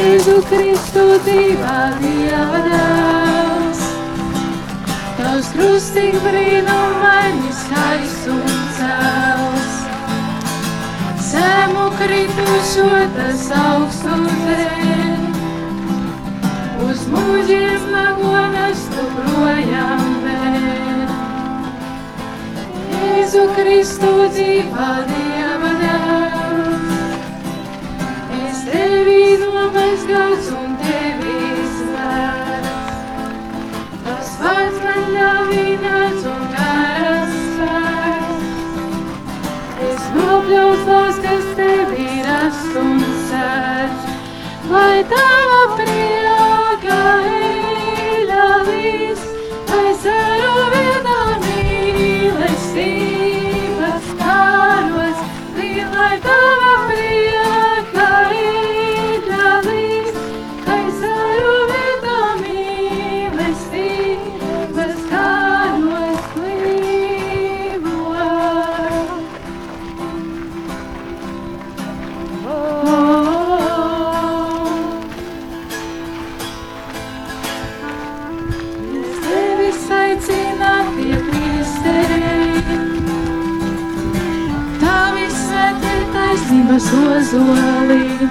Jēzu Kristu dzīvā Dieva dēls. Tavs krustīgi brīnumainis aizsum cels. Zemu kritušo tas augstu dēļ. Uz mūģiem nagonas tu projām vēl. Jēzu Kristu dzīvā Dieva nomazgāts un tevi svērts. Tas vārds man ļaunāts un garas svērts. Es nopļaus tos, kas tev ir astumsēts, lai tava prieka taisnības ozolī.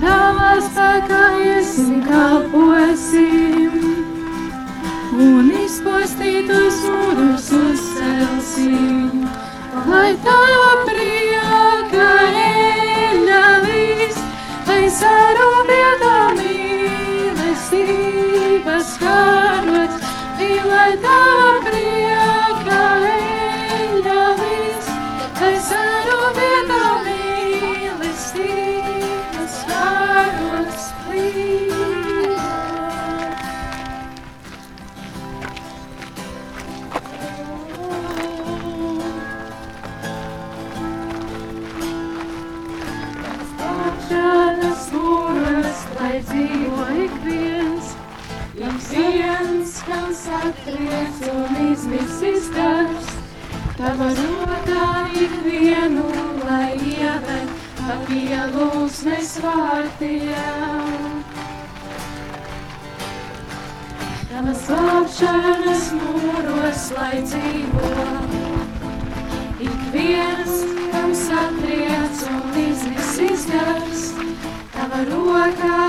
Tavā spēkā iesim kalposim. Un izpostītos mūrus ik viens, ik viens, kam satriec un izmisis darbs. Tava rokā ik vienu, lai ieved pa pielūsmes vārtiem. Tava slāpšanas mūros, lai dzīvo Ik viens, kam satriec un izmisis gars, tava rokā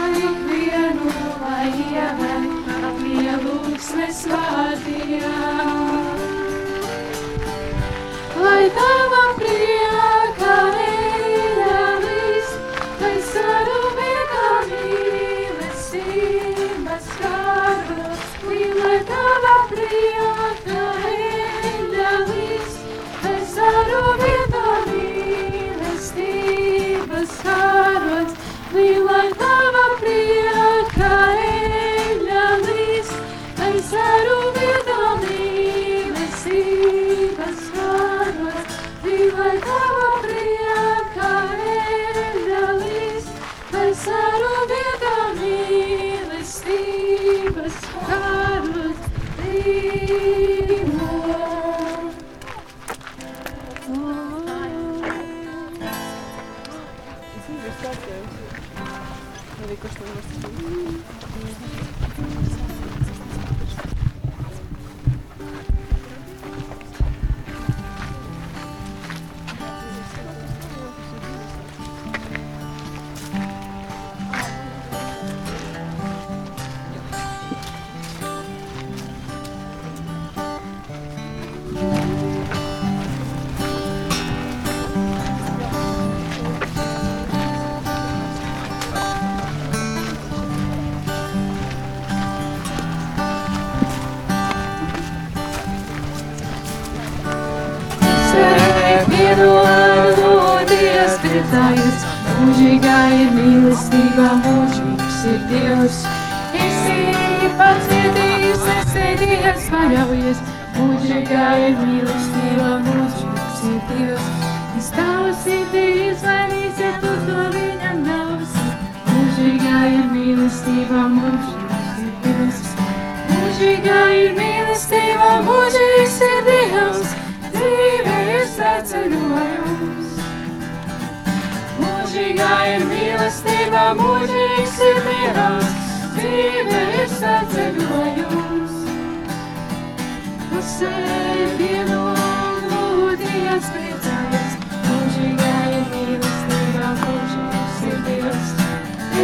ik vienu, lai ieved pa pielūgsmes vārdiem. Lai tava prieka Piedodies, priecājies, mūžīgā ir mīlestība, mūžīgs ir Dievs. Esi pacietījis, nesēdies, paļaujies, mūžīgā ir mīlestība, mūžīgs ir Dievs. Es tavu sirdī izvainīs, ja tu to viņam ļausi. Mūžīgā ir mīlestība, mūžīgs ir Dievs. Mūžīgā ir mīlestība, mūžīgs ir Dievs. Ir sveceļojums. Mūžīgā ir mīlestība, mūžīgs ir Dievs, dzīve ir saceļojums. Uz sevienu lūdījās priecājas, mūžīgā ir mīlestība, mūžīgs ir Dievs.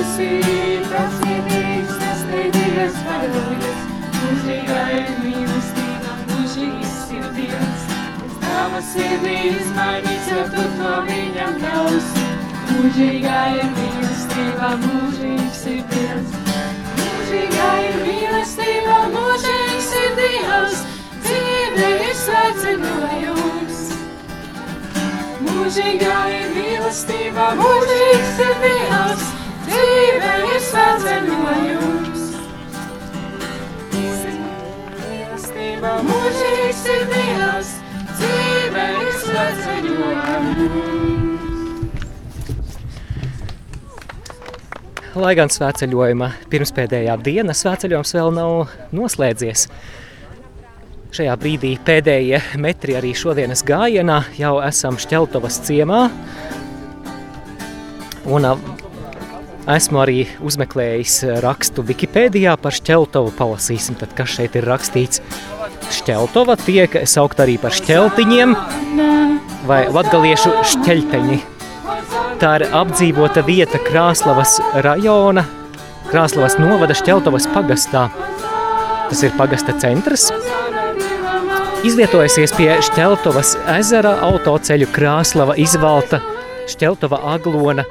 Esi tas sirdī izmainīs, jo tu to viņam ļausi. Mūžīgā ir mīlestība, mūžīgs ir Dievs. Mūžīgā ir mīlestība, mūžīgs ir Dievs. Dzīve ir sveceļojums. Mūžīgā ir mīlestība, mūžīgs ir Dievs. Dzīve ir sveceļojums. Mīlestība, mūžīgs ir Dievs. Lai gan svētceļojuma pirmspēdējā diena svētceļojums vēl nav noslēdzies. Šajā brīdī pēdējie metri arī šodienas gājienā jau esam Šķeltovas ciemā. Un esmu arī uzmeklējis rakstu Wikipēdijā par Šķeltovu. Palasīsim, tad, kas šeit ir rakstīts. Šķeltova tiek saukt arī par šķeltiņiem vai latgaliešu šķeļteņi. Tā ir apdzīvota vieta Krāslavas rajona, Krāslavas novada Šķeltovas pagastā. Tas ir pagasta centrs. Izvietojusies pie Šķeltovas ezera autoceļu Krāslava izvalta Šķeltova aglona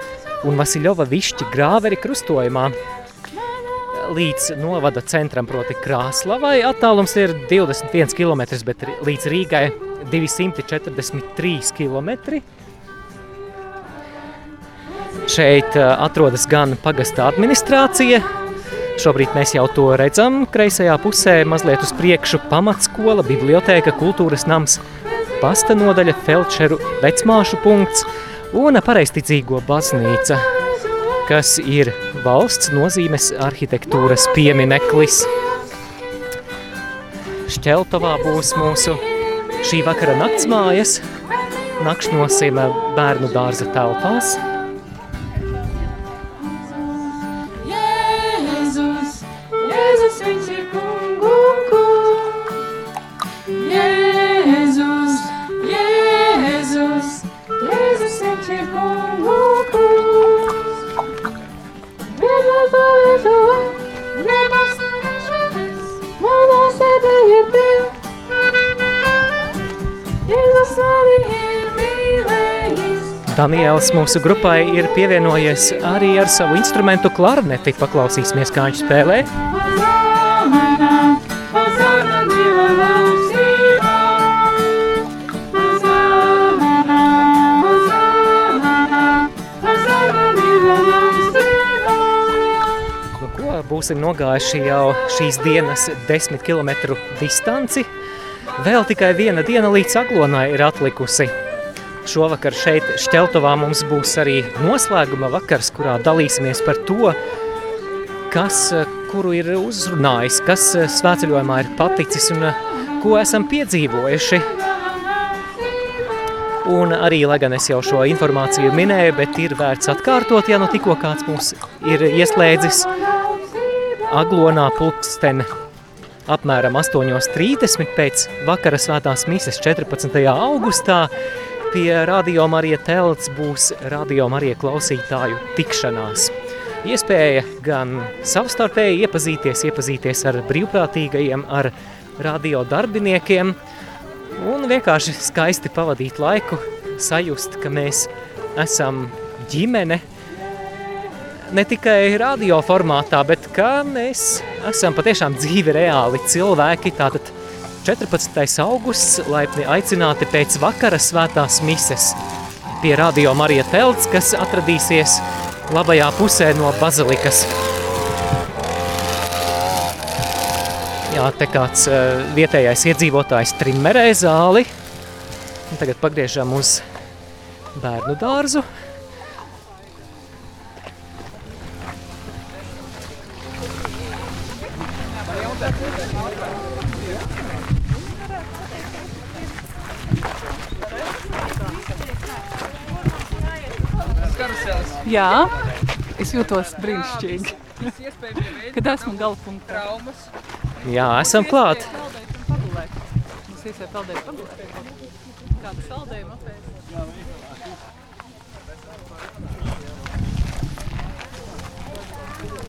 un Vasiļova višķi grāveri krustojumā. Līdz novada centram, proti Krāslavai, attālums ir 21 km, bet līdz Rīgai 243 km. Šeit ā, atrodas gan pagasta administrācija, šobrīd mēs jau to redzam, kreisajā pusē mazliet uz priekšu pamatskola, bibliotēka, kultūras nams, pasta nodaļa, felčeru vecmāšu punkts un pareisticīgo baznīca, kas ir valsts nozīmes arhitektūras piemineklis. Šķeltovā būs mūsu šī vakara naktsmājas, nakšņosim bērnu dārza telpās. Jēzus, Jēzus, viņš ir kungu kungs. Jēzus, Daniels mūsu grupai ir pievienojies arī ar savu instrumentu klarneti. Paklausīsimies, kā viņš spēlē. Nu, būsim nogājuši jau šīs dienas desmit kilometru distanci. Vēl tikai viena diena līdz aglonai ir atlikusi. Šovakar šeit Šķeltovā mums būs arī noslēguma vakars, kurā dalīsimies par to, kas, kuru ir uzrunājis, kas eh, svētceļojumā ir paticis un eh, ko esam piedzīvojuši. Un arī, lai gan es jau šo informāciju minēju, bet ir vērts atkārtot, ja nu tikko kāds mums ir ieslēdzis aglonā pulksten apmēram 8.30 pēc vakara svētās mises 14. augustā pie Radio Marija telts būs Radio Marija klausītāju tikšanās. Iespēja gan savstarpēji iepazīties, iepazīties ar brīvprātīgajiem, ar radio darbiniekiem un vienkārši skaisti pavadīt laiku, sajust, ka mēs esam ģimene, ne tikai radio formātā, bet kā mēs esam patiešām dzīvi reāli cilvēki, tātad 14. augusts laipni aicināti pēc vakara svētās mises pie Radio Marija telts, kas atradīsies labajā pusē no bazilikas. Jā, te kāds uh, vietējais iedzīvotājs trimmerē zāli. Un tagad pagriežam uz bērnu dārzu. Jā, Es jūtos brīnišķīgi, kad esmu gala punktā. Jā, esam klāt. Mums iespēja peldēt pagulēt. Kāda saldējuma apēst?